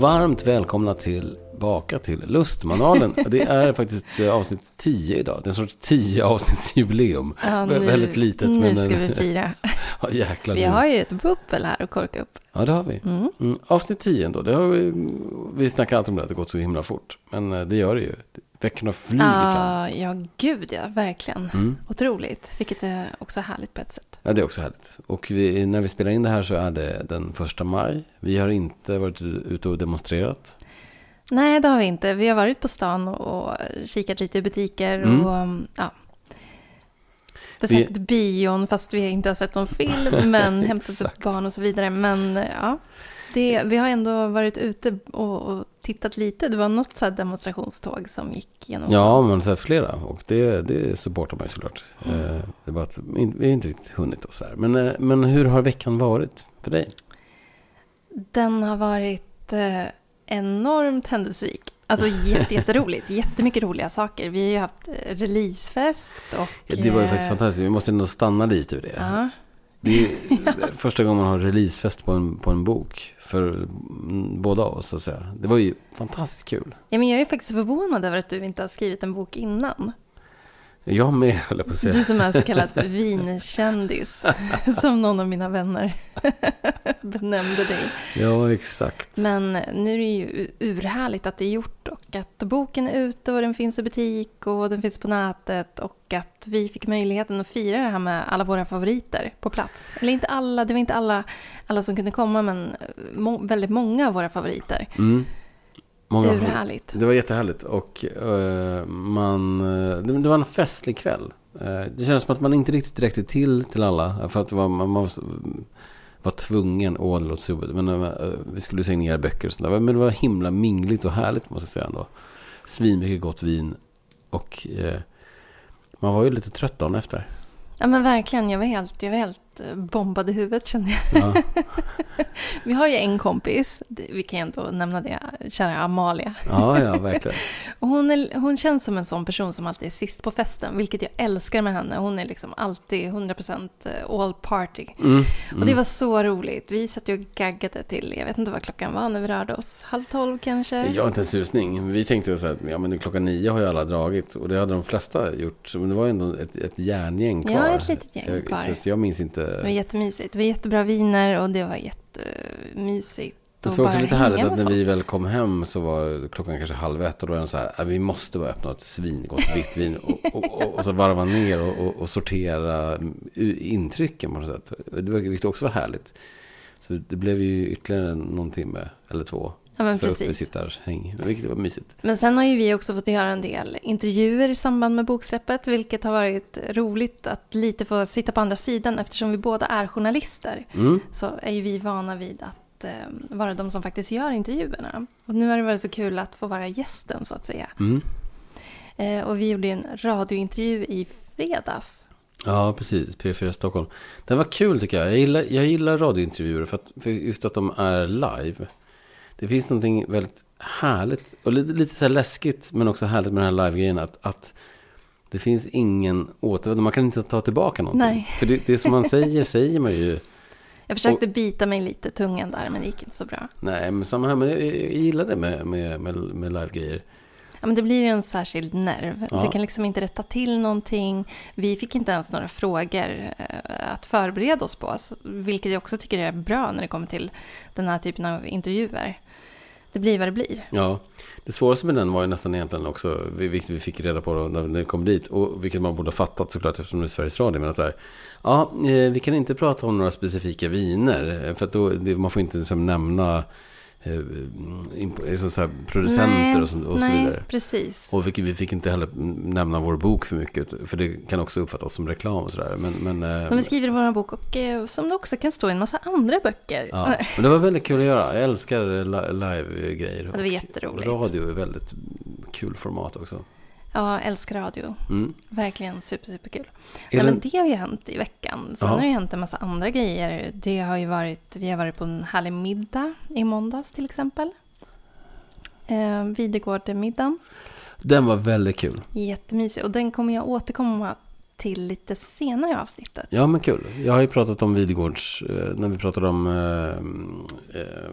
Varmt välkomna tillbaka till Lustmanualen. Det är faktiskt eh, avsnitt 10 idag. Det är en sorts 10 avsnittsjubileum. Ja, nu, Väldigt litet. Nu men, ska vi fira. Ja, jäklar. Vi nu. har ju ett bubbel här att korka upp. Ja, det har vi. Mm. Mm, avsnitt 10 ändå. Det har vi, vi snackar alltid om det, att det gått så himla fort. Men eh, det gör det ju. Veckorna flyger fram. Ah, ja, gud ja, verkligen. Mm. Otroligt, vilket är också härligt på ett sätt. Ja, det är också härligt. Och vi, när vi spelar in det här så är det den första maj. Vi har inte varit ute och demonstrerat. Nej, det har vi inte. Vi har varit på stan och kikat lite i butiker Mm. och um, ja. Besökt bion fast vi inte har sett någon film, men hämtat upp barn och så vidare. Men ja, det, vi har ändå varit ute och, och tittat lite. Det var något så demonstrationståg som gick genom Ja, man har sett flera och det, det supportar man ju såklart. Mm. Eh, Det är bara att vi inte riktigt hunnit och sådär. Men, eh, men hur har veckan varit för dig? Den har varit eh, enormt händelserik. Alltså jätte, jätteroligt. Jättemycket roliga saker. Vi har ju haft eh, releasefest och... Ja, det var ju faktiskt fantastiskt. Vi måste ändå stanna lite vid det. Ja, Det är första gången man har releasefest på en, på en bok. För båda oss så att säga. Det var ju fantastiskt kul. ja, men jag är faktiskt förvånad över att du inte har skrivit en bok innan. Jag med höll jag på att säga. Du som är så kallad vinkändis, som någon av mina vänner benämnde dig. Ja, exakt. Men nu är det ju urhärligt att det är gjort och att boken är ute och den finns i butik och den finns på nätet och att vi fick möjligheten att fira det här med alla våra favoriter på plats. Eller inte alla, det var inte alla, alla som kunde komma men må, väldigt många av våra favoriter. Mm. Många Urhärligt. Det var jättehärligt och eh, man, eh, det, det var en festlig kväll. Eh, det kändes som att man inte riktigt räckte till till alla. För att det var, man, man var, var tvungen, åh det låter så jobbigt, men eh, vi skulle signera böcker och sånt där. Men det var himla mingligt och härligt måste jag säga ändå. Svinmycket gott vin och man var ju lite trött dagen efter. Ja men verkligen, jag var helt, jag var helt eh, bombad i huvudet kände jag. Ja, Vi har ju en kompis, vi kan ju ändå nämna det, kära Amalia. ja, ja verkligen. Och hon, är, hon känns som en sån person som alltid är sist på festen, vilket jag älskar med henne. Hon är liksom alltid 100% all party. Mm, Och det var så roligt. Vi satt ju och gaggade till, jag vet inte vad klockan var när vi rörde oss, halv tolv kanske? Jag har inte en susning. Vi tänkte så här, att ja, men klockan nio har ju alla dragit. Och det hade de flesta gjort. Men det var ändå ett, ett järngäng kvar. Ja, ett litet gäng kvar. Så jag minns inte. Det var jättemysigt. Det var jättebra viner och det var jättemysigt. Det var också lite härligt att när folk. vi väl kom hem så var klockan kanske halv ett. Och då var den så här, "Ja, vi måste bara öppna ett svingott vitt vin. Och, och, och, och så varva ner och, och, sortera intrycken på något sätt. Det var, vilket också var härligt. Så det blev ju ytterligare någon timme eller två. Ja, men så precis. uppesittarhäng. Vilket var mysigt. Men sen har ju vi också fått göra en del intervjuer i samband med boksläppet, vilket har varit roligt att lite få sitta på andra sidan eftersom vi båda är journalister. Mm. Så är ju vi vana vid att eh, vara de som faktiskt gör intervjuerna. Och nu har det varit så kul att få vara gästen så att säga. Mm. Eh, och vi gjorde ju en radiointervju i fredags. Ja, precis. P4 Stockholm. Den var kul tycker jag. Jag gillar, jag gillar radiointervjuer för, att, för just att de är live. Det finns någonting väldigt härligt och lite, lite så läskigt men också härligt med den här live-grejen. Att, att det finns ingen återvändo. Man kan inte ta tillbaka någonting. Nej. För det, det som man säger, säger man ju. Jag försökte bita mig lite tungan där, men det gick inte så bra. Nej, men samma här. Men jag, jag gillar det med, med, med, med live-grejer. Ja, men det blir en särskild nerv. Ja. Du kan liksom inte rätta till någonting. Vi fick inte ens några frågor eh, att förbereda oss på. Vilket jag också tycker är bra när det kommer till den här typen av intervjuer. Det blir vad det blir. Ja, det svåraste med den var ju nästan egentligen också, vilket vi fick reda på då när vi kom dit, och vilket man borde ha fattat såklart eftersom det är Sveriges Radio, men att så här, ja, eh, vi kan inte prata om några specifika viner, eh, för att då, det, man får inte liksom nämna så, så här, producenter och, så, och så nej, vidare. precis. Och vi, vi fick inte heller nämna vår bok för mycket, för det kan också uppfattas som reklam och sådär. Men, men, eh, Som vi skriver i vår bok och eh, som det också kan stå i en massa andra böcker. ja, men det var väldigt kul att göra. Jag älskar li- live-grejer. Det var jätteroligt. Radio är väldigt kul format också. Ja, älskar radio. Mm. Verkligen super, superkul. Nej, det- men det har ju hänt i veckan. Sen Ja. har det hänt en massa andra grejer. Det har ju varit, vi har varit på en härlig middag i måndags till exempel. Eh, Videgård-middagen. Den var väldigt kul. Jättemysig. Och den kommer jag återkomma till lite senare i avsnittet. Ja, men kul. Jag har ju pratat om Videgårds, eh, när vi pratade om eh, eh,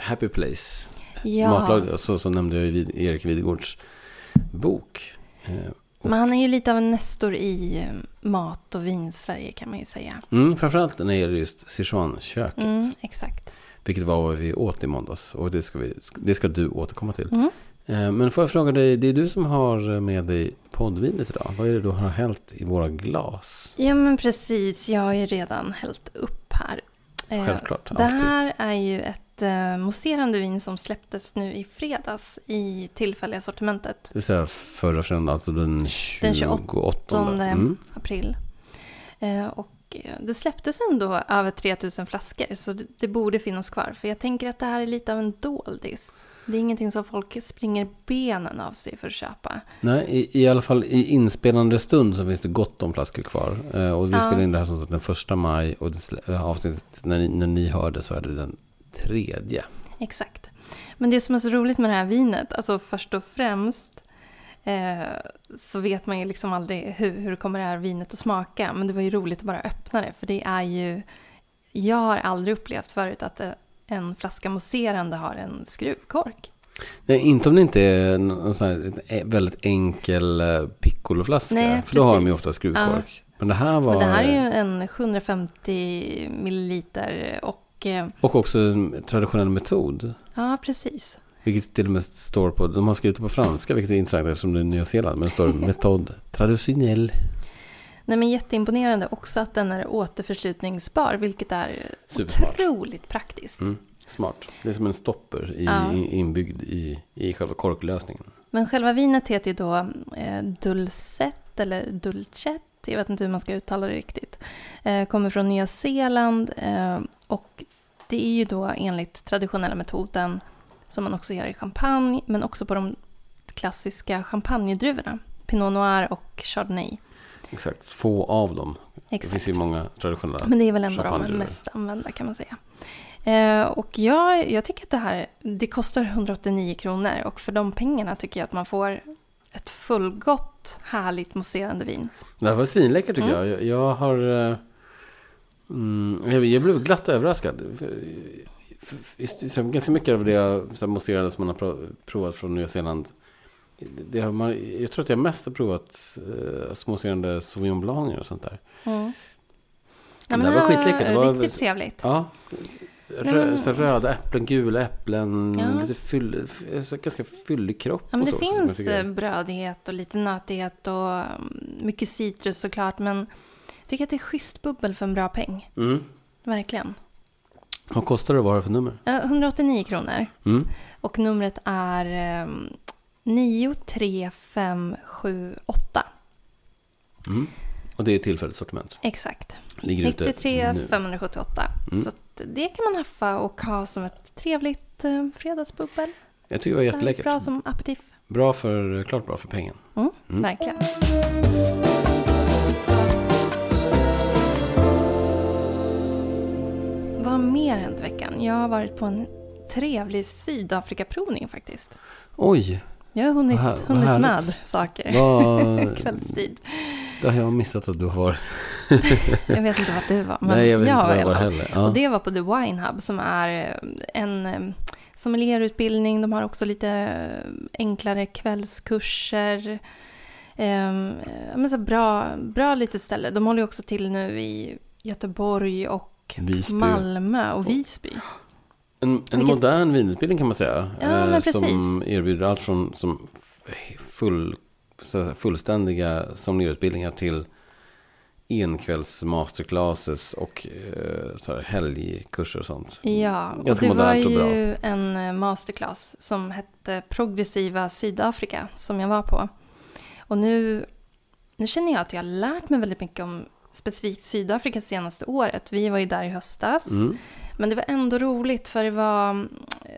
Happy Place. Ja, Matlag, så, så nämnde jag Erik Videgårds bok. Eh, och- men han är ju lite av en nestor i eh, mat och vin-Sverige kan man ju säga. Mm, framförallt när det gäller just Sichuan-köket. Mm, exakt. Vilket var vad vi åt i måndags. Och det ska, vi, det ska du återkomma till. Mm. Eh, Men får jag fråga dig, det är du som har med dig poddvinet idag. Vad är det du har hällt i våra glas? Ja, men precis. Jag har ju redan hällt upp här. Eh, Självklart, Det alltid. här är ju ett eh, mousserande vin som släpptes nu i fredags i tillfälliga sortimentet. Det vill säga förra fredagen, alltså den 28. Den 28 Mm. april. Eh, och eh, det släpptes ändå över 3000 flaskor så det, det borde finnas kvar. För jag tänker att det här är lite av en doldis. Det är ingenting som folk springer benen av sig för att köpa. Nej, i, i alla fall i inspelande stund så finns det gott om flaskor kvar. Eh, och vi Ja. spelar in det här som sagt den första maj. Och det, eh, avsnittet, när ni, när ni hör det så är det den tredje. Exakt. Men det som är så roligt med det här vinet, alltså först och främst eh, så vet man ju liksom aldrig hur, hur kommer det här vinet att smaka. Men det var ju roligt att bara öppna det, för det är ju... Jag har aldrig upplevt förut att en flaska mousserande har en skruvkork. Nej, inte om det inte är en, sån här väldigt enkel eh, piccoloflaska. Nej, för då har de ju ofta skruvkork. Men det här var... Men det här är ju en 750 milliliter och... eh, Och också en traditionell metod. Ja, precis. Vilket till och med står på, de har skrivit det på franska vilket är intressant eftersom det är Nya Zeeland. Men det står metod traditionell. Nej, men jätteimponerande också att den är återförslutningsbar, vilket är Supersmart. otroligt praktiskt. Mm, smart. Det är som en stopper i, Ja. inbyggd i, i själva korklösningen. Men själva vinet heter ju då eh, Dulcet eller Dulcet. Jag vet inte hur man ska uttala det riktigt. Eh, kommer från Nya Zeeland eh, och det är ju då enligt traditionella metoden som man också gör i champagne men också på de klassiska champagnedruvorna. Pinot Noir och Chardonnay. Exakt, få av dem. Det Exakt. finns ju många traditionella. Men det är väl ändå de mest använda kan man säga. Eh, och jag, jag tycker att det här, det kostar 189 kronor och för de pengarna tycker jag att man får ett fullgott, härligt mousserande vin. Det här var svinläckert tycker Mm. jag. jag. Jag har... eh, Mm, jag, blev glatt överraskad. Ganska mycket av det jag- mousserande som man har pro- provat från Nya Zeeland. Det har man, jag tror att jag mest har provat uh, småserande Sauvignon Blanc och sånt där. Mm. Det där var skitläckert. Det var- riktigt trevligt. Ja. Nej, Rö, men- så röda äpplen, gula äpplen, Ja. lite fyll, så ganska fyllig kropp. Ja, men det så, finns eh, brödighet och lite nötighet och mm, mycket citrus såklart. Men tycker att det är schysst bubbel för en bra peng. Mm. Verkligen. Vad kostar det? Har det för nummer? Eh, 189 kronor. Mm. Och numret är eh, 93578. Mm. Och det är tillfälligt sortiment. Exakt. Ligger ute 93 nu. 578. Mm. Så att det kan man haffa och ha som ett trevligt eh, fredagsbubbel. Jag tycker det var jätteläckert. Bra som aperitif. Bra för, klart bra för pengen. Mm, Mm. Verkligen. Mer hänt i veckan? Jag har varit på en trevlig Sydafrikaprovning faktiskt. Oj, Jag har hunnit, här- hunnit med saker. vad... Kvällstid. det har jag missat att du har. Jag vet inte vart du var. Men Nej, jag vet inte var jag var heller. Ja. Och det var på The Wine Hub som är en eh, sommelierutbildning. De har också lite eh, enklare kvällskurser. Ehm, eh, men så bra, bra litet ställe. De håller också till nu i Göteborg och Visby. Malmö och Visby. En, en Vilket- modern vinutbildning kan man säga. Ja, eh, som erbjuder allt från som full, fullständiga sommelierutbildningar till enkvälls masterclasses och eh, så här helgkurser och sånt. Ja, och Ganska det var och bra. ju en eh, masterclass som hette Progressiva Sydafrika som jag var på. Och nu, nu känner jag att jag har lärt mig väldigt mycket om specifikt Sydafrika senaste året. Vi var ju där i höstas. Mm. Men det var ändå roligt för det var,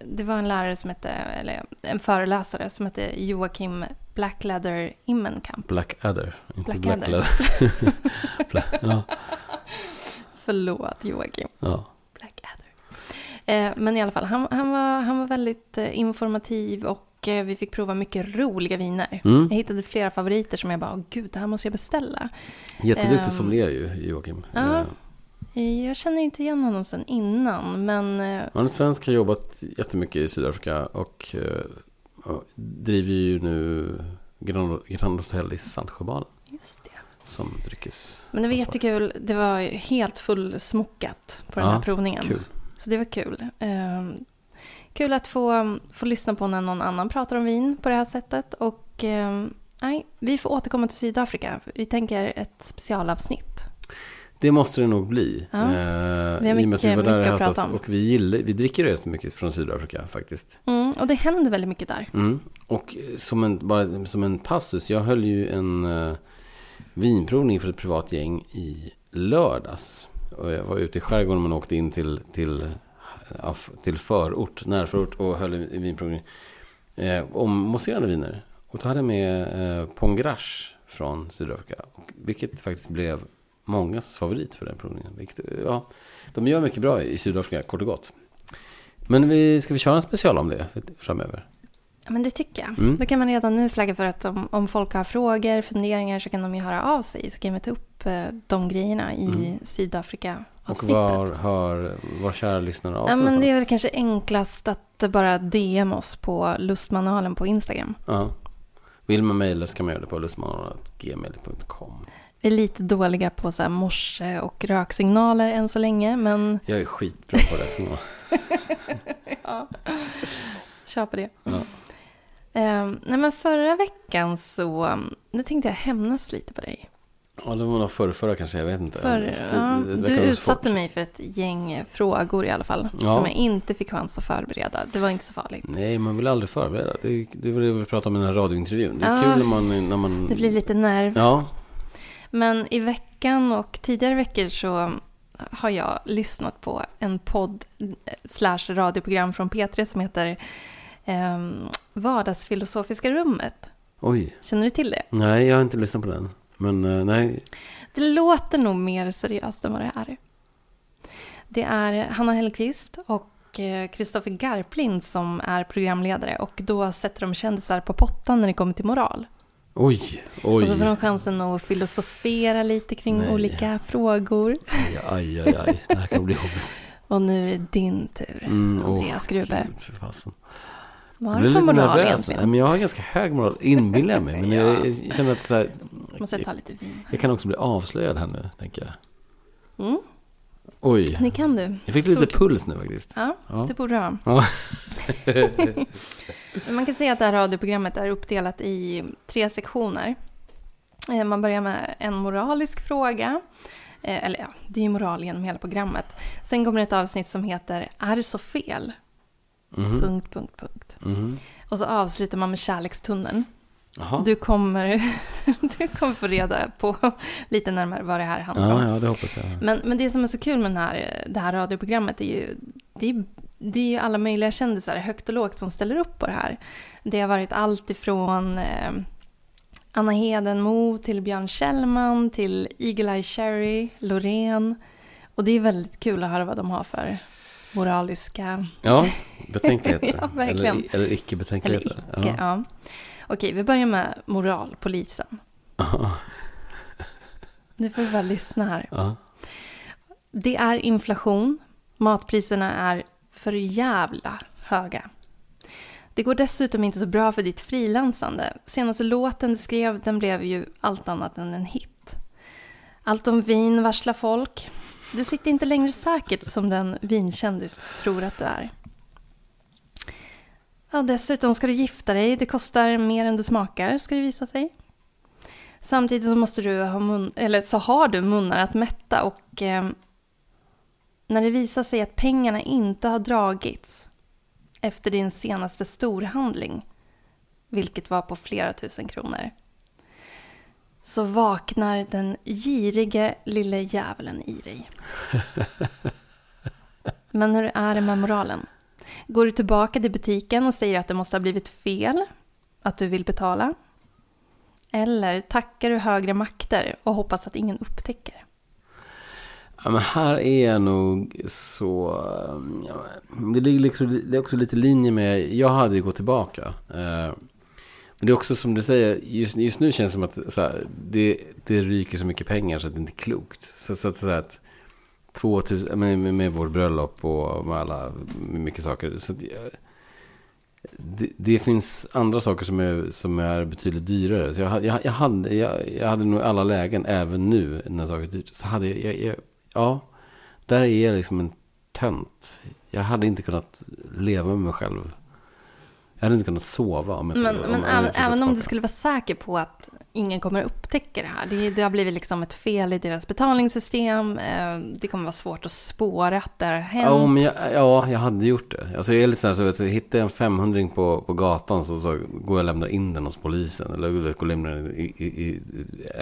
det var en lärare som hette, eller en föreläsare som hette Joakim Blackleather Immenkamp. Blackadder, inte Blackadder. Blackleather. Bla- ja, Förlåt Joakim. ja. Blackadder. Eh, men i alla fall, han, han, var, han var väldigt eh, informativ och eh, vi fick prova mycket roliga viner. Mm. Jag hittade flera favoriter som jag bara, gud, det här måste jag beställa. Jätteduktig Ehm, sommelier ju, Joakim. ja. Eh, Jag känner inte igen honom sen innan, men... eh, Han är svensk, har jobbat jättemycket i Sydafrika och, och driver ju nu Grand, Grand Hotel i Saltsjöbaden Just det. som dryckes. Men det var jättekul. Det var helt fullsmockat på den Ja, här provningen. Kul. Så det var kul. Ehm, kul att få, få lyssna på när någon annan pratar om vin på det här sättet. Och ehm, nej, vi får återkomma till Sydafrika. Vi tänker ett specialavsnitt. Det måste det nog bli. Ja. Eh, Vi har och mycket- vi var där mycket att prata om. Och vi, gillar, vi dricker rätt mycket från Sydafrika faktiskt. Mm, och det händer väldigt mycket där. Mm. Och eh, som en, bara som en passus, jag höll ju en uh, vinprovning för ett privat gäng i lördags. Och jag var ute i skärgården men åkte in till, till, till förort, närförort och höll en vinprovning eh, om mousserande viner. Och då hade jag med eh, Pongrash från Sydafrika. Vilket faktiskt blev mångas favorit för den provningen. Vilket, ja, de gör mycket bra i Sydafrika, kort och gott. Men vi, ska vi köra en special om det framöver? Ja, men det tycker jag. Mm. Då kan man redan nu flagga för att om, om folk har frågor, funderingar så kan de ju höra av sig. Så kan vi ta upp eh, de grejerna i Mm. Och Sydafrika-avsnittet. var hör vår kära lyssnare av Ja, sig men det är väl kanske enklast att bara DM oss på lustmanualen på Instagram. Ja. Vill man mejla så kan man göra det på lustmanualen.gmail.com. Vi är lite dåliga på så här morse och röksignaler än så länge, men Jag är skitbra på det. Så. ja. kör på det. Ja. Ehm, nej, men förra veckan så, um, nu tänkte jag hämnas lite på dig. Ja, det var nog förra, förra kanske, jag vet inte. För, Det- ja, det du utsatte mig för ett gäng frågor i alla fall, Ja. som jag inte fick chans att förbereda. Det var inte så farligt. Nej, man vill aldrig förbereda. Det, det var det vi pratade om i den här radiointervjun. Det är Ja. kul när man... När man Det blir lite nerv. Ja, Men i veckan och tidigare veckor så har jag lyssnat på en podd slash radioprogram från P3 som heter eh, Vardagsfilosofiska rummet. oj. Känner du till det? Nej, jag har inte lyssnat på den. Men eh, nej. Det låter nog mer seriöst än vad det är. Det är Hanna Hellquist och eh, Kristoffer Garplind som är programledare och då sätter de kändisar på pottan när det kommer till moral. Oj, oj. Och så får de chansen att filosofera lite kring Nej. olika frågor. Aj, aj, aj, aj. Det här kan bli jobbigt. Och nu är det din tur, Mm, Andreas Grube. Gud. Vad har du för moral egentligen? Nej, men jag har ganska hög moral, inbillar jag mig. Men Ja. jag, jag känner att så här, Måste jag ta lite vin? jag kan också bli avslöjad här nu, tänker jag. Mm, Oj, det kan du. jag fick Stort. lite puls nu faktiskt. Ja, Ja. det borde du ha. Ja. Man kan säga att det här radioprogrammet är uppdelat i tre sektioner. Eh, Man börjar med en moralisk fråga. Eh, Eller ja, det är ju moral genom hela programmet. Sen kommer det ett avsnitt som heter Är det så fel? Mhm. Punkt, punkt, punkt. Mhm. Och så avslutar man med kärlekstunneln. Jaha. Du kommer, du kommer få reda på lite närmare vad det här handlar om. Ja, ja, det hoppas jag. Men, men det som är så kul med den här, det här radioprogrammet är ju, det är, det är ju alla möjliga kändisar, högt och lågt, som ställer upp på det här. Det har varit allt ifrån eh, Anna Hedenmo till Björn Kjellman till Eagle Eye Cherry, Loreen. Och det är väldigt kul att höra vad de har för moraliska, Ja, betänkligheter. Ja, verkligen. Eller, eller icke eller icke. Ja. Okej, vi börjar med moralpolisen. Ja. Nu får vi bara lyssna här. Ja. Det är inflation. Matpriserna är för jävla höga. Det går dessutom inte så bra för ditt frilansande. Senaste låten du skrev, den blev ju allt annat än en hit. Allt om vin varslar folk. Du sitter inte längre säkert som den vinkändis du tror att du är. Ja, dessutom ska du gifta dig. Det kostar mer än det smakar, ska det visa sig. Samtidigt så måste du ha mun, eller så har du munnar att mätta och eh, när det visar sig att pengarna inte har dragits efter din senaste storhandling, vilket var på flera tusen kronor, så vaknar den girige lille djävulen i dig. Men hur är det med moralen? Går du tillbaka till butiken och säger att det måste ha blivit fel, att du vill betala? Eller tackar du högre makter och hoppas att ingen upptäcker? Ja, men här är jag nog så... Ja, det ligger liksom, det är också lite i linje med... Jag hade ju gått tillbaka. Eh, men det är också som du säger, just, just nu känns det som att så här, det, det ryker så mycket pengar så att det inte är klokt. Så, så, så, så att 2000, med, med, med vårt bröllop och med alla, med mycket saker. Så att, det, det finns andra saker som är, som är betydligt dyrare. Så jag, jag, jag, hade, jag, jag hade nog alla lägen, även nu när saker är dyrt. Så hade jag, jag, jag ja, där är jag liksom en tönt. Jag hade inte kunnat leva med mig själv. Jag hade inte kunnat sova om jag Men, om- men om även, även om du skulle vara säker på att ingen kommer upptäcka det här. Det, det har blivit liksom ett fel i deras betalningssystem. eh, Det kommer vara svårt att spåra att det har hänt. Ja, men jag, ja, jag hade gjort det. Alltså jag är lite så här, så vet du, hittar jag en 500 på, på gatan så, så går jag och lämnar in den hos polisen. Eller går och lämnar den i, i, i,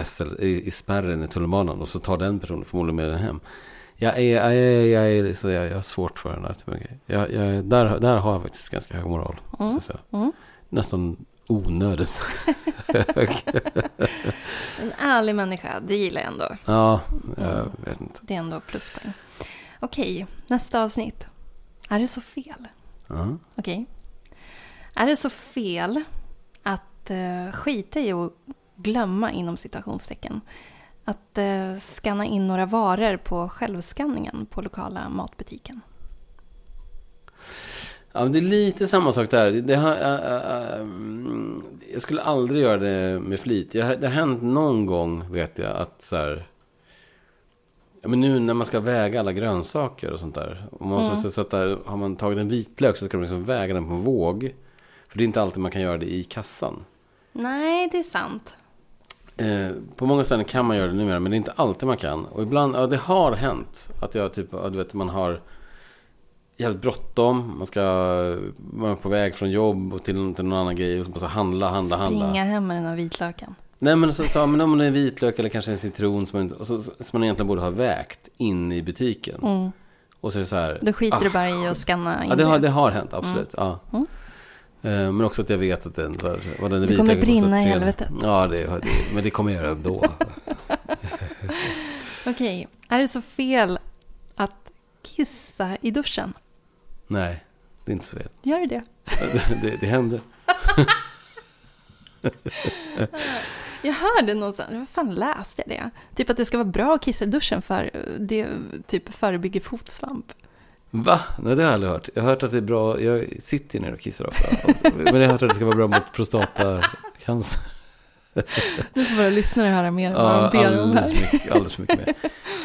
SL, i, i spärren i tunnelbanan. Och så tar den personen förmodligen med den hem. Jag, är, jag, är, jag, är, så jag, jag har svårt för den där typen av grejer. jag, jag, där, där har jag faktiskt ganska hög moral. Mm. Mm. Nästan onödigt hög. En ärlig människa, det gillar jag ändå. Ja, jag vet inte. Det är ändå pluspoäng. Okej, nästa avsnitt. Är det så fel? Ja. Okej. Är det så fel att uh, skita i att glömma inom citationstecken? Att uh, scanna in några varor på självskanningen på lokala matbutiken? Ja, det är lite samma sak där. Det har, äh, äh, mm, jag skulle aldrig göra det med flit. Jag, det har hänt någon gång, vet jag, att så här... Ja, men nu när man ska väga alla grönsaker och sånt där. Om man måste sätta, har man tagit en vitlök så ska man liksom väga den på en våg. För det är inte alltid man kan göra det i kassan. Nej, det är sant. Eh, på många ställen kan man göra det numera, men det är inte alltid man kan. Och ibland, ja det har hänt att jag typ, ja, du vet, man har jävligt bråttom. Man ska, man är på väg från jobb och till, till någon annan grej. Och så måste handla, handla, Springa handla. hem med den här vitlöken. Nej men så, så, men om det är vitlök eller kanske en citron som man, så, som man egentligen borde ha vägt in i butiken. Mm. Och så är det så här. Då skiter ah, du bara i att scanna in Ja det har, det. har hänt, absolut. Ja. Mm. Eh, Men också att jag vet att den, så här, vad den är Det kommer brinna i helvetet. Ja, det, det, men det kommer jag göra ändå. Okej, är det så fel att kissa i duschen? Nej, det är inte så fel. Gör det det? Det, det, det händer. Jag hörde någonstans, vad fan läste jag det? Typ att det ska vara bra att kissa i duschen för det typ förebygger fotsvamp. Va? Nej, det har jag aldrig hört. Jag har hört att det är bra. Jag sitter ner och kissar ofta. Men jag har hört att det ska vara bra mot prostatacancer. Nu får våra lyssnare höra mer än vad Ja, de ber om alldeles här. mycket, alldeles mycket mer.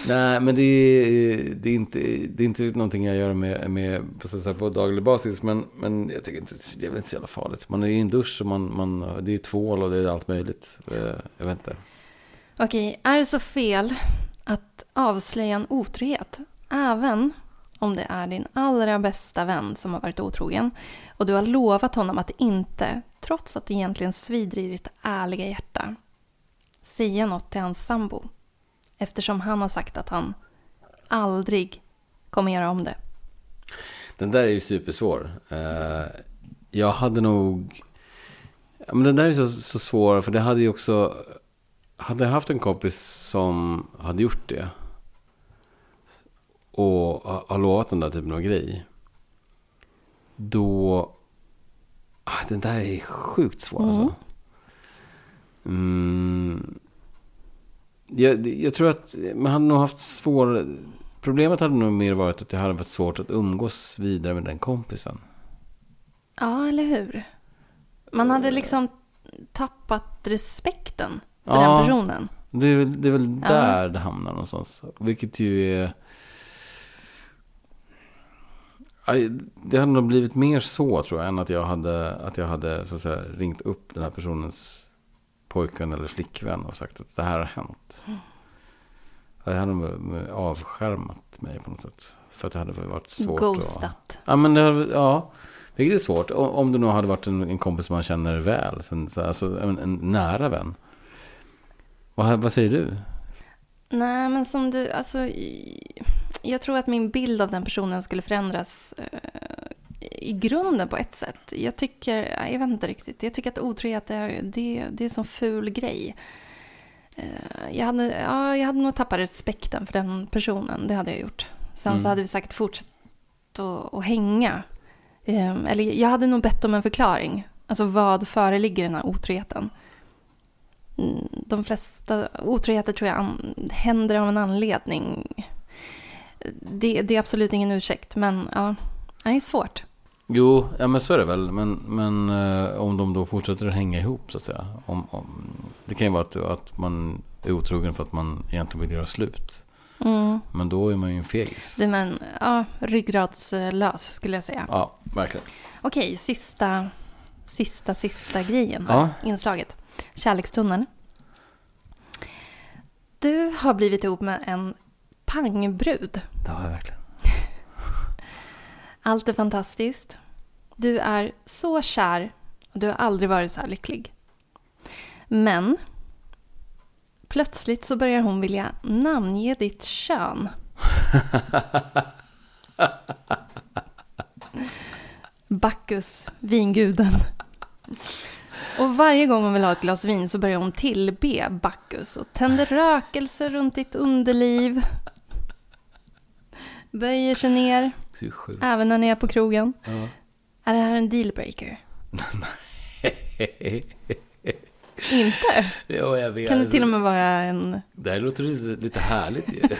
Nej, men det är, det är, inte, det är inte någonting jag gör med, med på, på daglig basis. Men, men jag tycker inte, det är väl inte så jävla farligt. Man är ju i en dusch och man, man, det är tvål och det är allt möjligt. Eh, Jag vet inte. Okej, är det så fel att avslöja en otrohet? Även om det är din allra bästa vän som har varit otrogen och du har lovat honom att inte, trots att det egentligen svider i ditt ärliga hjärta, säga något till hans sambo. Eftersom han har sagt att han aldrig kommer göra om det. Den där är ju supersvår. Eh, jag hade nog... Men den där är så, så svår, för det hade ju också... Hade jag haft en kompis som hade gjort det och ha- har lovat den där typen av grej. Då... Ah, den där är sjukt svår alltså. Mm. Jag, jag tror att man hade nog haft svår... Problemet hade nog mer varit att det hade varit svårt att umgås vidare med den kompisen. Ja, eller hur? Man hade liksom tappat respekten för Ja. den personen. Det är väl, det är väl Ja. där det hamnar någonstans. Vilket ju är... Aj, Det hade nog blivit mer så tror jag. Än att jag hade, att jag hade så att säga, ringt upp den här personens pojkvän eller flickvän och sagt att det här har hänt. Jag hade nog avskärmat mig på något sätt. För att det hade varit svårt att... Ghostat. Ja, men det, ja, vilket är svårt. Om det nu hade varit en, en kompis man känner väl. Sen, så- alltså en, en nära vän. Vad, vad säger du? Nej, men som du, alltså, i- jag tror att min bild av den personen skulle förändras eh, i grunden på ett sätt. Jag tycker, jag vet inte riktigt, jag tycker att otrohet är, det, det är en sån ful grej. Eh, jag, hade, ja, jag hade nog tappat respekten för den personen, det hade jag gjort. Sen Mm. så hade vi säkert fortsatt att, att hänga. Eh, eller jag hade nog bett om en förklaring. Alltså vad föreligger den här otroheten? Mm, De flesta otroheter tror jag händer av en anledning. Det, det är absolut ingen ursäkt, men ja, det är svårt. Jo, ja men så är det väl. Men, men eh, om de då fortsätter att hänga ihop så att säga. Om, om, det kan ju vara att, att man är otrogen för att man egentligen vill göra slut. Mm. Men då är man ju en fegis. Du men, ja, ryggradslös skulle jag säga. Ja, verkligen. Okej, sista, sista, sista grejen här, Ja. inslaget. Kärlekstunneln. Du har blivit ihop med en pangbrud. Det har jag verkligen. Allt är fantastiskt. Du är så kär och du har aldrig varit så här lycklig. Men plötsligt så börjar hon vilja namnge ditt kön. Bacchus, vinguden. Och varje gång hon vill ha ett glas vin så börjar hon tillbe Bacchus och tänder rökelse runt ditt underliv. Böjer sig ner, även när ni är på krogen. Ja. Är det här en dealbreaker? Inte? jo, jag vet. Kan det till och med vara en... Det här låter lite, lite härligt ju.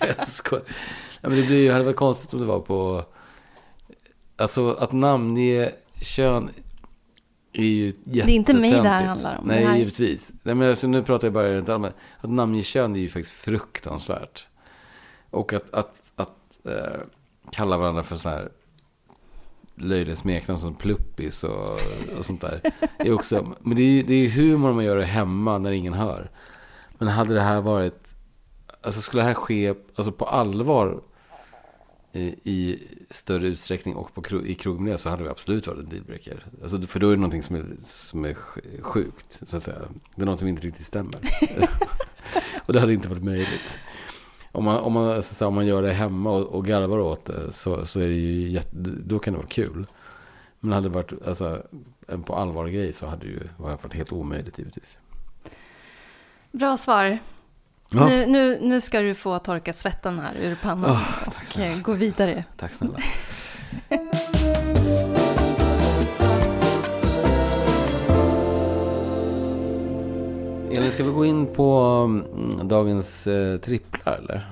jag skojar. Ja, men det blir ju hade varit konstigt om det var på... Alltså att namnge kön är ju. Det är inte mig det här handlar om. Nej, här- givetvis. Nej, men alltså, nu pratar jag bara rent allmänt. Att namnge kön är ju faktiskt fruktansvärt. Och att, att, att eh, kalla varandra för så här löjliga smeknamn som pluppis och, och sånt där. Är också, men det är ju det är humor man gör det hemma när ingen hör. Men hade det här varit, alltså skulle det här ske alltså på allvar i, i större utsträckning och på, i krogmiljö så hade det absolut varit en dealbreaker. Alltså, för då är det någonting som är, som är sj- sjukt, så att säga. Det är något som inte riktigt stämmer. och det hade inte varit möjligt. Om man, om man, så säga, om man gör det hemma och, och garvar åt det så, så är det ju jätte, då kan det vara kul. Men hade det varit alltså, en på allvar grej så hade det ju varit helt omöjligt givetvis. Bra svar. Ja. Nu, nu, nu ska du få torka svetten här ur pannan tack och gå vidare. Tack snälla. Elin, ska vi gå in på mm, dagens eh, tripplar eller?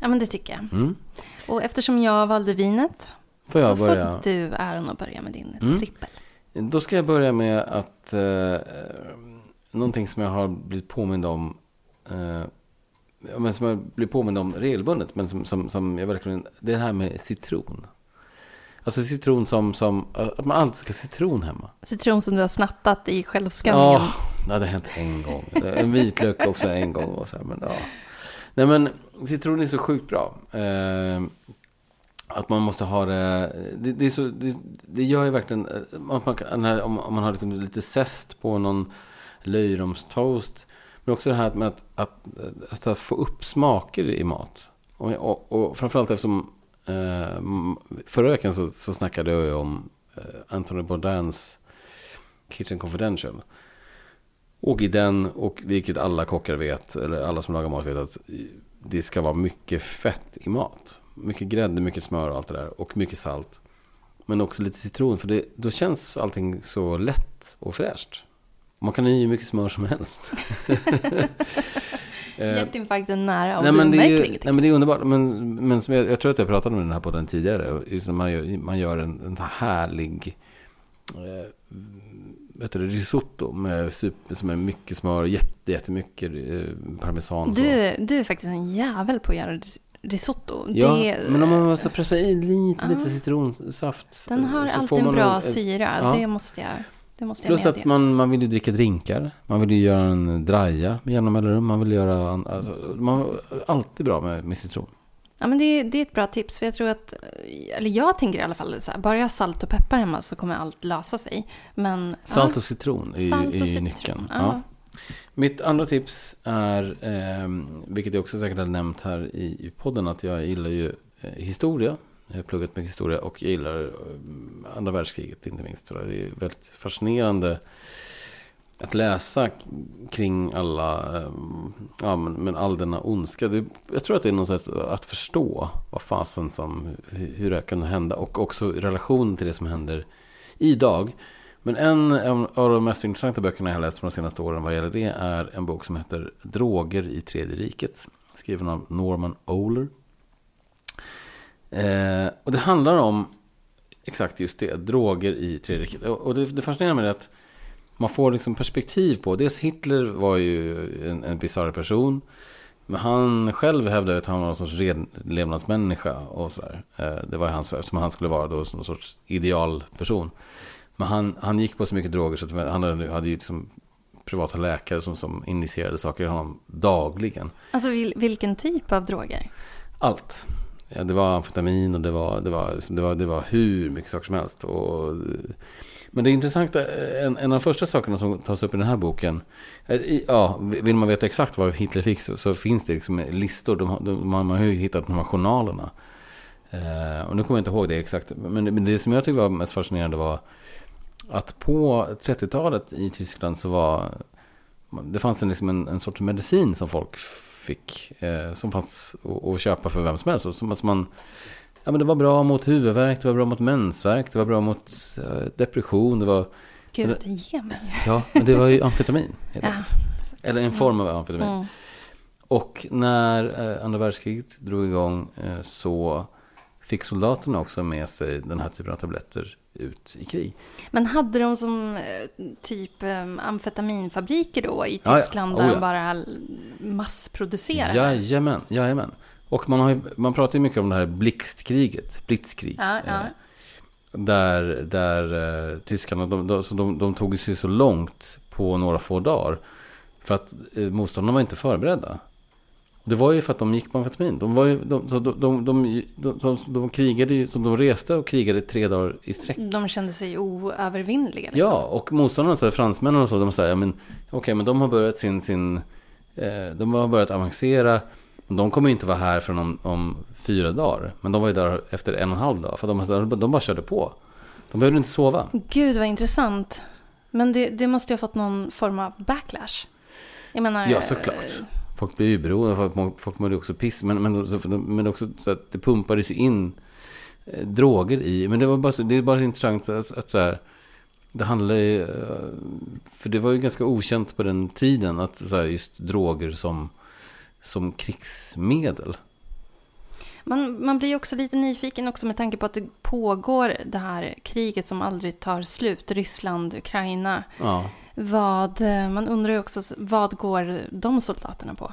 Ja, men det tycker jag. Mm. Och eftersom jag valde vinet Får jag så börja? får du äran att börja med din Mm. trippel. Då ska jag börja med att eh, någonting som jag har blivit påmind om eh, men som jag blir påmind om regelbundet, men som, som, som jag verkligen, det här med citron. Alltså citron som, som, att man alltid ska ha citron hemma. Citron som du har snattat i självskanningen. Ja, det hade hänt en gång. En vitlök också en gång. Och så här, men, ja. Nej men citron är så sjukt bra. Eh, att man måste ha det. Det, det, är så, det, det gör ju verkligen. eh, Om man, kan- om, om man har liksom lite zest på någon löjromstoast. Men också det här med att, att, att, att få upp smaker i mat. Och, och, och framförallt eftersom Eh, förra veckan så, så snackade jag ju om eh, Anthony Bourdains Kitchen Confidential. Och i den, och vilket alla kockar vet, eller alla som lagar mat vet, att det ska vara mycket fett i mat. Mycket grädde, mycket smör och allt det där. Och mycket salt. Men också lite citron, för det, då känns allting så lätt och fräscht. Man kan ha hur mycket smör som helst. Eh, Hjärtinfarkten nära och nej, du men det är märker ju, ingenting. nej, men det är underbart. Men, men som jag, jag tror att jag pratade om den här podden tidigare. och Just när man gör, man gör en, en härlig eh, vet du, risotto med super, som är mycket smör, jätte, jättemycket eh, parmesan. och Du, du är faktiskt en jävel på att göra ris- risotto. Ja, det, men om man måste pressa i lite, lite citronsaft. den har alltid en bra en- syra. ja. Det måste jag, det måste jag Plus medge. att man, man vill ju dricka drinkar. Man vill ju göra en draja med jämna mellanrum. Man vill göra... Alltså, man, alltid bra med, med citron. Ja, men det, det är ett bra tips. För jag tror att, eller jag tänker i alla fall så här, bara jag har salt och peppar hemma så kommer allt lösa sig. Men, Salt ja, och citron är, salt och är citron. nyckeln. Ja. Ja. Mitt andra tips är, ehm, vilket jag också säkert har nämnt här i, i podden, att jag gillar ju eh, historia. Jag har pluggat mycket historia och jag gillar eh, andra världskriget inte minst. Det är väldigt fascinerande att läsa kring alla, eh, ja men, men all denna ondska. Det, jag tror att det är något sätt att förstå vad fasen som, hur det det kan hända och också relationen relation till det som händer idag. Men en av de mest intressanta böckerna jag har läst från de senaste åren vad gäller det är en bok som heter Droger i tredje riket. Skriven av Norman Ohler. Eh, och det handlar om exakt just det, droger i tredje riket. Och det, det fascinerar mig att man får liksom perspektiv på, dels Hitler var ju en, en bisarr person. Men han själv hävdade att han var någon sorts redlevnadsmänniska och sådär. Eh, det var hans, som han skulle vara då, som någon sorts idealperson. Men han, han gick på så mycket droger så att han hade, hade ju liksom privata läkare som, som initierade saker i honom dagligen. Alltså vil, vilken typ av droger? Allt. Ja, det var amfetamin och det var, det, var, det, var, det var hur mycket saker som helst. Och, men det intressanta, eh, en, en av de första sakerna som tas upp i den här boken. Eh, i- Ja, vill man veta exakt vad Hitler fick så, så finns det liksom listor. De, de, de, man har ju hittat de här journalerna. Eh, och nu kommer jag inte ihåg det exakt. Men, men det som jag tyckte var mest fascinerande var att på 30-talet i Tyskland så var det fanns en, liksom en, en sorts medicin som folk fick. Eh, som fanns att, köpa för vem som helst. Och Som, man, ja, men det var bra mot huvudvärk, det var bra mot mensvärk, det var bra mot eh, depression. Det var, Gud, ge mig. ja, men det var ju amfetamin. Ja. Eller en form av amfetamin. Mm. Och när eh, andra världskriget drog igång eh, så fick soldaterna också med sig den här typen av tabletter ut i krig. Men hade de som eh, typ eh, amfetaminfabriker då i Ja, ja. Tyskland Oh, där ja. de bara massproducerade? Jajamän, jajamän. Och man, har ju, man pratar ju mycket om det här blixtkriget, blitzkrig. Ja, ja. Eh, Där, där eh, tyskarna, de, de, de, de tog sig så långt på några få dagar. För att eh, motståndarna var inte förberedda. Det var ju för att de gick på amfetamin. De, var ju, de, så de, de, de, de, de, de krigade ju, så de reste och krigade tre dagar i sträck. De kände sig oövervinnliga. Liksom. Ja, och motståndarna, så här, fransmännen och så, de säger, ja, men okej, men de har börjat sin, sin eh, de har börjat avancera. De kommer ju inte vara här förrän om, om fyra dagar. Men de var ju där efter en och en halv dag, för de, de bara körde på. De behövde inte sova. Gud vad intressant. Men det, det måste ju ha fått någon form av backlash. Jag menar... Ja, såklart. Folk blir ju beroende, folk folk mådde också piss. Men, men, så- men också så att det pumpades ju in eh, droger i. Men det, var bara, så- det är bara intressant att, att så här, det handlar ju, eh, för det var ju ganska okänt på den tiden att så här, just droger som, som krigsmedel. Man, man blir också lite nyfiken också med tanke på att det pågår det här kriget som aldrig tar slut. Ryssland, Ukraina. Ja. Vad, eh, man undrar ju också, vad går de soldaterna på?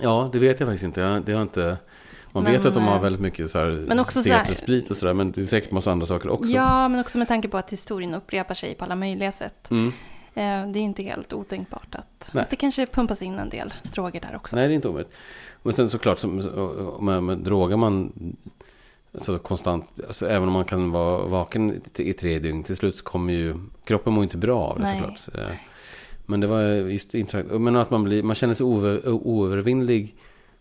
ja, det vet jag faktiskt inte. Det har inte man Men, vet att de har eh, väldigt mycket så här, men också så här- sprit och sådär. Men det är säkert massa andra saker också. Ja, men också med tanke på att historien upprepar sig på alla möjliga sätt. Mm. Eh, Det är inte helt otänkbart att, att det kanske pumpas in en del droger där också. Nej, det är inte omöjligt. Men sen såklart, så- med, med, drogar man alltså konstant, alltså även om man kan vara vaken i, tre dygn, till slut så kommer ju kroppen mår inte bra av det Nej. såklart. Eh, Men det var just intressant. Men att man, blir, man känner sig oöver, oövervinnlig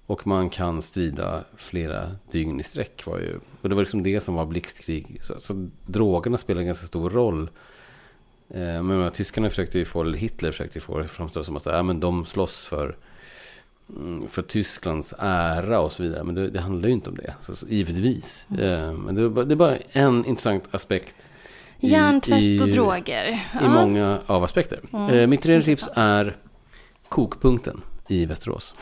och man kan strida flera dygn i sträck. Var ju, och det var liksom det som var blixtkrig. Så, så drogerna spelar en ganska stor roll. Eh, Men menar, tyskarna försökte ju få, eller Hitler försökte ju få det framstå som att ja, men de slåss för, mm, för Tysklands ära och så vidare. Men det, det handlar ju inte om det, så, så, givetvis. Eh, Men det är, bara, det är bara en intressant aspekt. i- Hjärntvätt i- och droger. I Ja. många av aspekter. Mm, Eh, mitt tredje tips är kokpunkten i Västerås.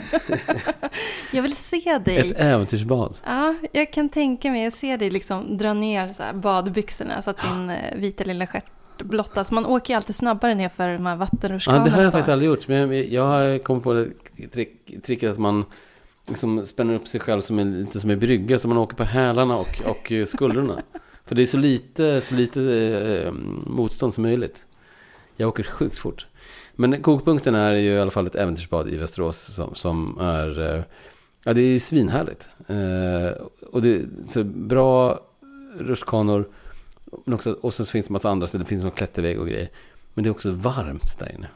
Jag vill se dig. Ett äventyrsbad. Ja, jag kan tänka mig. Jag ser dig liksom dra ner så badbyxorna så att din eh, vita lilla stjärt blottas. Man åker ju alltid snabbare ner för de här Ja, vattenrutschkanorna. det har jag faktiskt aldrig gjort. Men jag- har kommit på det trick, tricket att man liksom spänner upp sig själv som en, lite som en brygga. Så man åker på hälarna och, och skuldrorna. För det är så lite, så lite eh, motstånd som möjligt. Jag åker sjukt fort. Men kokpunkten är ju i alla fall ett äventyrsbad i Västerås som, som är... Eh, ja, det är svinhärligt. Eh, och det är så bra rutschkanor. Men också, och så finns det massa andra ställen. Det finns någon klätterväg och grejer. Men det är också varmt där inne.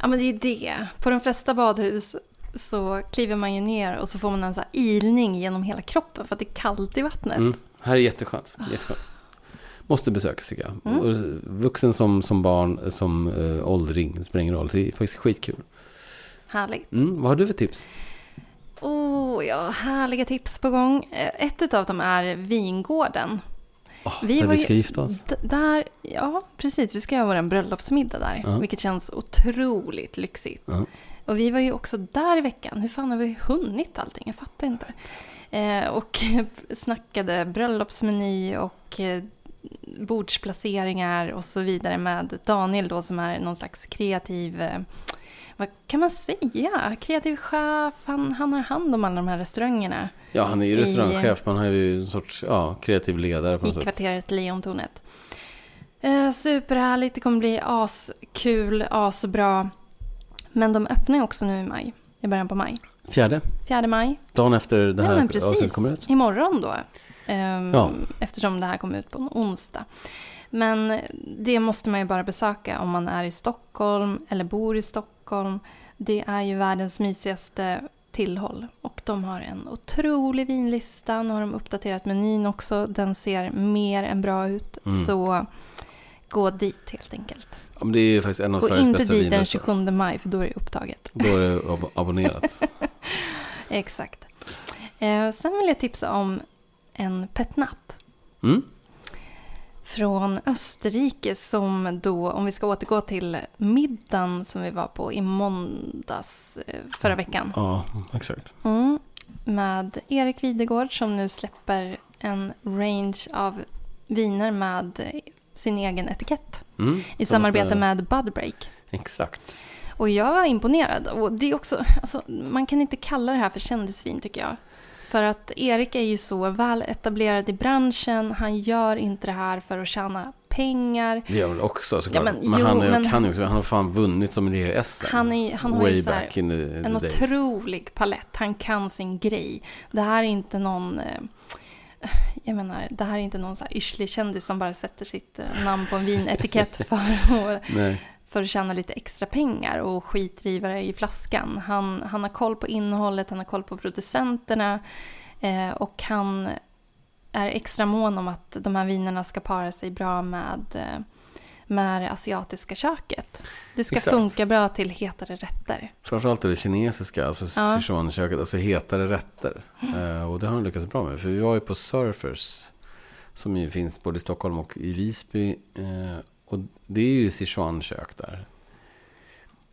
Ja, men det är ju det. På de flesta badhus så kliver man ju ner och så får man en så ilning genom hela kroppen för att det är kallt i vattnet. Mm. Här är jätteskönt. jätteskönt. Måste besökas tycker jag. Mm. Vuxen som, som barn, som äh, åldring, det spelar ingen roll. Det är faktiskt skitkul. Härligt. Mm. Vad har du för tips? Oh, ja, härliga tips på gång. Eh, Ett av dem är vingården. Oh, Vi där var vi ju- ska gifta oss. Där, ja, precis. Vi ska göra vår bröllopsmiddag där. Ja. Vilket känns otroligt lyxigt. Ja. Och vi var ju också där i veckan. Hur fan har vi hunnit allting? Jag fattar inte. Eh, och snackade bröllopsmeny och eh, bordsplaceringar och så vidare med Daniel då som är någon slags kreativ, eh, vad kan man säga, kreativ chef. Han, han har hand om alla de här restaurangerna. Ja, han är ju restaurangchef, men han är ju en sorts ja, kreativ ledare på I något sätt. kvarteret Lejontornet. Eh, superhärligt, det kommer bli askul, asbra. Men de öppnar ju också nu i maj, i början på maj. Fjärde, 4 maj. dagen efter det här avsnittet kommer ut. Imorgon då. Ehm, Ja. Eftersom det här kommer ut på en onsdag. Men det måste man ju bara besöka om man är i Stockholm eller bor i Stockholm. Det är ju världens mysigaste tillhåll. Och de har en otrolig vinlista. Nu har de uppdaterat menyn också. Den ser mer än bra ut. Mm. Så gå dit helt enkelt. Ja, men det är faktiskt en av Gå Sveriges inte bästa dit den vinlistor. 27 maj för då är det upptaget. Då är det ab- abonnerat. Exakt. Eh, sen vill jag tipsa om en petnatt. Mm. från Österrike som då, om vi ska återgå till middagen som vi var på i måndags eh, förra veckan. Ja, exakt. Mm, med Erik Videgård som nu släpper en range av viner med sin egen etikett Mm. i samarbete måste- med Budbreak. Exakt. Och jag var imponerad. Och det är också, alltså, man kan inte kalla det här för kändisvin tycker jag. För att Erik är ju så väl etablerad i branschen. Han gör inte det här för att tjäna pengar. Det gör väl också såklart. Ja, men men jo, han, är, men- kan ju också, han har fan vunnit som i SM. Han, är, han har ju så här, en days. otrolig palett. Han kan sin grej. Det här är inte någon... eh, Jag menar, det här är inte någon så här yrslig kändis som bara sätter sitt eh, namn på en vinetikett för att, Nej. För att tjäna lite extra pengar och skitrivare i flaskan. Han, han har koll på innehållet, han har koll på producenterna eh, och han är extra mån om att de här vinerna ska para sig bra med, eh, med det asiatiska köket. Det ska Exakt. funka bra till hetare rätter. Framförallt det kinesiska, alltså Ja. Sichuan-köket, alltså hetare rätter. Eh, och det har han lyckats bra med. För vi var ju på Surfers, som ju finns både i Stockholm och i Visby. Eh, och det är ju Sichuan-kök där.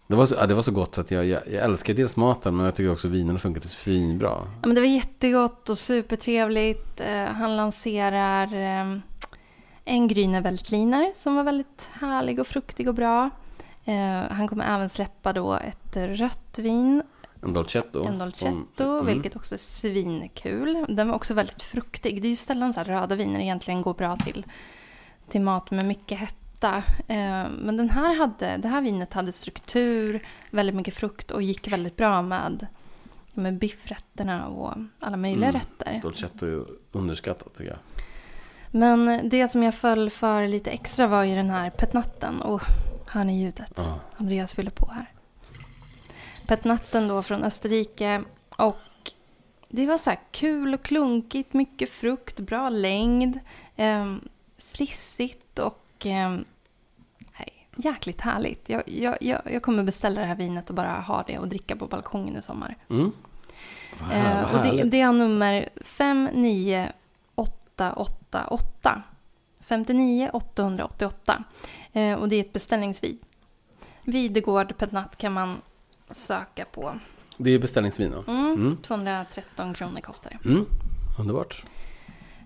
Det var, så, ja, det var så gott så att jag, jag, jag älskar dels maten, men jag tycker också vinerna funkade svinbra. Ja, men det var jättegott och supertrevligt. Eh, han lanserar eh, en Grüne Veltliner som var väldigt härlig och fruktig och bra. Eh, han kommer även släppa då ett rött vin, En dolcetto. en Dolcetto, Mm. vilket också är svinkul. Den var också väldigt fruktig. Det är ju sällan så här röda viner egentligen går bra till, till mat med mycket hetta. Eh, men den här hade, det här vinet hade struktur, väldigt mycket frukt och gick väldigt bra med, med biffrätterna och alla möjliga Mm. rätter. Dolcetto är underskattat tycker jag. Men det som jag föll för lite extra var ju den här petnatten. Och hör ni ljudet? Ja. Andreas fyller på här. Petnatten då från Österrike. Och det var så här kul och klunkigt, mycket frukt, bra längd. Eh, frissigt och eh, nej, jäkligt härligt. Jag, jag, jag, jag kommer beställa det här vinet och bara ha det och dricka på balkongen i sommar. Mm. Eh, och det, det är nummer 59888. 59 888. Eh, och det är ett beställningsvid. Videgård Petnat kan man söka på. Det är beställningsvin då. Mm, Mm. 213 kronor kostar det. Mm. Underbart.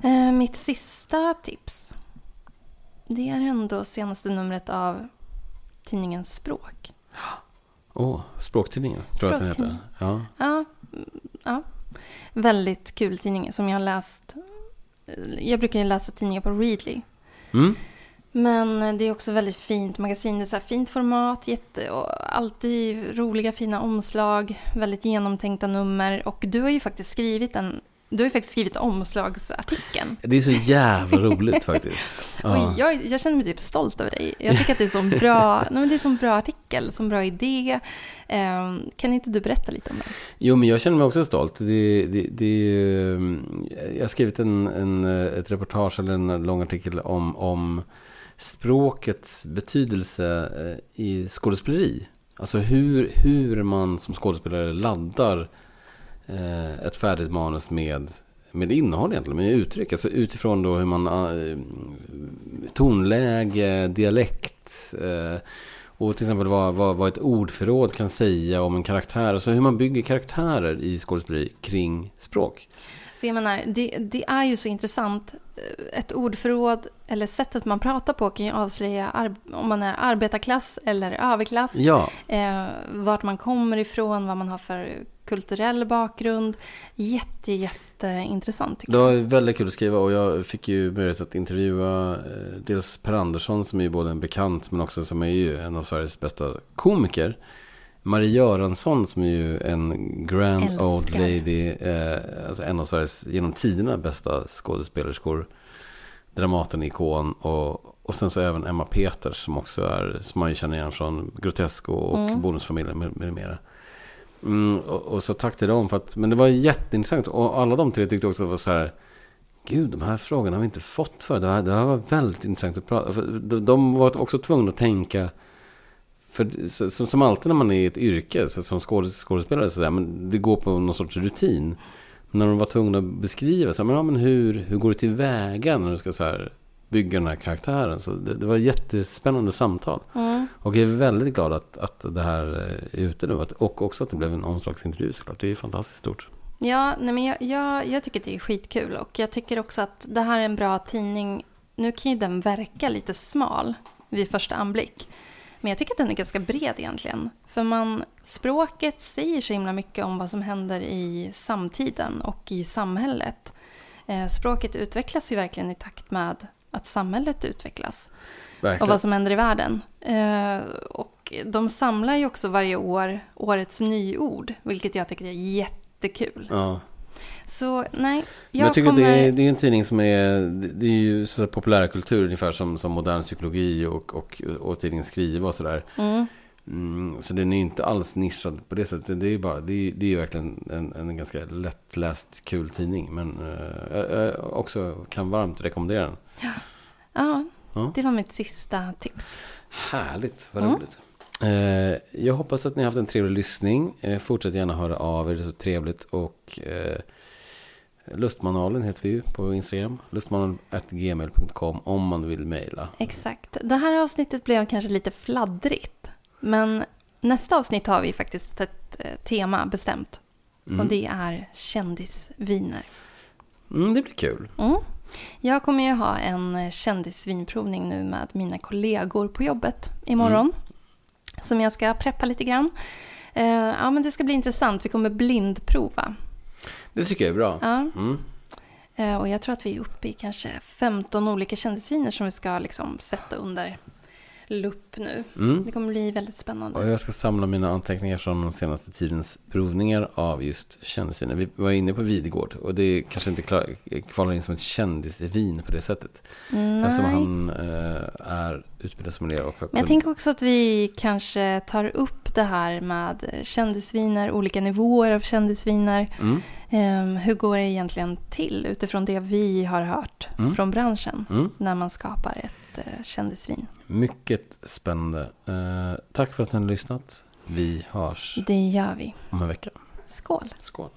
Eh, mitt sista tips. Det är ändå senaste numret av tidningen Språk. Åh, Språktidningen tror jag att den heter. Ja. Ja, ja. Väldigt kul tidning som jag har läst. Jag brukar ju läsa tidningar på Readly. Mm. Men det är också väldigt fint magasin. Det är så fint format, jätte, och alltid roliga fina omslag, väldigt genomtänkta nummer. Och du har ju faktiskt skrivit en, du har ju faktiskt skrivit omslagsartikeln. Det är så jävla roligt faktiskt. Ja. Och jag, jag känner mig typ stolt över dig. Jag tycker att det är en bra, nej men det är en sån bra artikel, sån bra idé. Ehm, kan inte du berätta lite om den? Jo, men jag känner mig också stolt. Det, det, det, jag har skrivit en, en, ett reportage eller en lång artikel om, om språkets betydelse eh, i skådespeleri. Alltså hur, hur man som skådespelare laddar Eh, ett färdigt manus med, med innehåll egentligen, med uttryck. Alltså utifrån då hur man eh, tonläge, dialekt. Eh, och till exempel vad, vad, vad ett ordförråd kan säga om en karaktär. Alltså hur man bygger karaktärer i skådespeleri kring språk. För jag menar, det, det är ju så intressant. Ett ordförråd eller sättet man pratar på kan ju avslöja om man är arbetarklass eller överklass. Ja. Eh, vart man kommer ifrån, vad man har för kulturell bakgrund. Jätte, jätteintressant. Det var väldigt kul att skriva och jag fick ju möjlighet att intervjua eh, dels Per Andersson som är både en bekant men också som är ju en av Sveriges bästa komiker. Marie Göransson som är ju en grand Älskar. old lady. Eh, alltså en av Sveriges genom tiderna bästa skådespelerskor. Dramaten-ikon. Och, och sen så även Emma Peters som också är, som man ju känner igen från Grotesco och Mm. Bonusfamiljen med, med mera. Mm, och, och så tack till dem för att, men det var jätteintressant. Och alla de tre tyckte också att det var så här. Gud, de här frågorna har vi inte fått för. Det här, det här var väldigt intressant att prata. För de, de var också tvungna att tänka. För så- som, som alltid när man är i ett yrke, så som skådes, skådespelare, så där, men det går på någon sorts rutin. När de var tvungna att beskriva, så här, men, ja, men hur, hur går det tillväga när du ska så här, bygga den här karaktären? Så det, det var ett jättespännande samtal. Mm. Och jag är väldigt glad att, att det här är ute nu. Och också att det blev en omslagsintervju såklart. Det är fantastiskt stort. Ja, nej men jag, jag, jag tycker det är skitkul och jag tycker också att det här är en bra tidning. Nu kan ju den verka lite smal vid första anblick. Men jag tycker att den är ganska bred egentligen. För man, språket säger så himla mycket om vad som händer i samtiden och i samhället. Eh, språket utvecklas ju verkligen i takt med att samhället utvecklas. och Verkligen. vad som händer i världen. Eh, och de samlar ju också varje år årets nyord, vilket jag tycker är jättekul. Ja. Så nej, jag, jag tycker kommer... det, är, det är en tidning som är, det är ju så här populärkultur ungefär som, som modern psykologi och, och, och tidningen Skriva och sådär. Mm, Mm, så den är inte alls nischad på det sättet. Det är bara, det är, det är verkligen en, en ganska lättläst kul tidning. Men eh, också kan varmt rekommendera den. ja, Ja. det var mitt sista tips. Härligt, vad Mm. roligt. Jag hoppas att ni har haft en trevlig lyssning. Eh, fortsätt gärna höra av er, det är så trevligt. Och eh, Lustmanualen heter vi ju på Instagram. Lustmanualen.gmail.com om man vill mejla. Exakt. Det här avsnittet blev kanske lite fladdrigt. Men nästa avsnitt har vi faktiskt ett eh, tema bestämt. Och Mm. det är kändisviner. Mm, det blir kul. Mm. Jag kommer ju ha en eh, kändisvinprovning nu med mina kollegor på jobbet imorgon. Som jag ska preppa lite grann. Eh, ja, men det ska bli intressant. Vi kommer blindprova. Det tycker jag är bra. Ja, Mm. eh, och jag tror att vi är uppe i kanske 15 olika kändisviner som vi ska liksom sätta under lupp nu. Mm. Det kommer bli väldigt Och spännande. jag ska samla mina anteckningar från de senaste tidens provningar av just kändisviner. Vi var inne på Videgård och det kanske inte kvalar in som ett kändisvin på det sättet. Eftersom Nej. han eh, är utbildad sommelier och Men jag tänker också att vi kanske tar upp det här med kändisviner, olika nivåer av kändisviner. Mm. Ehm, hur går det egentligen till utifrån det vi har hört Mm. från branschen Mm. när man skapar ett eh, kändisvin? Mycket spännande. Eh, tack för att ni har lyssnat. Vi hörs Det gör vi. om en vecka. Skål! Skål.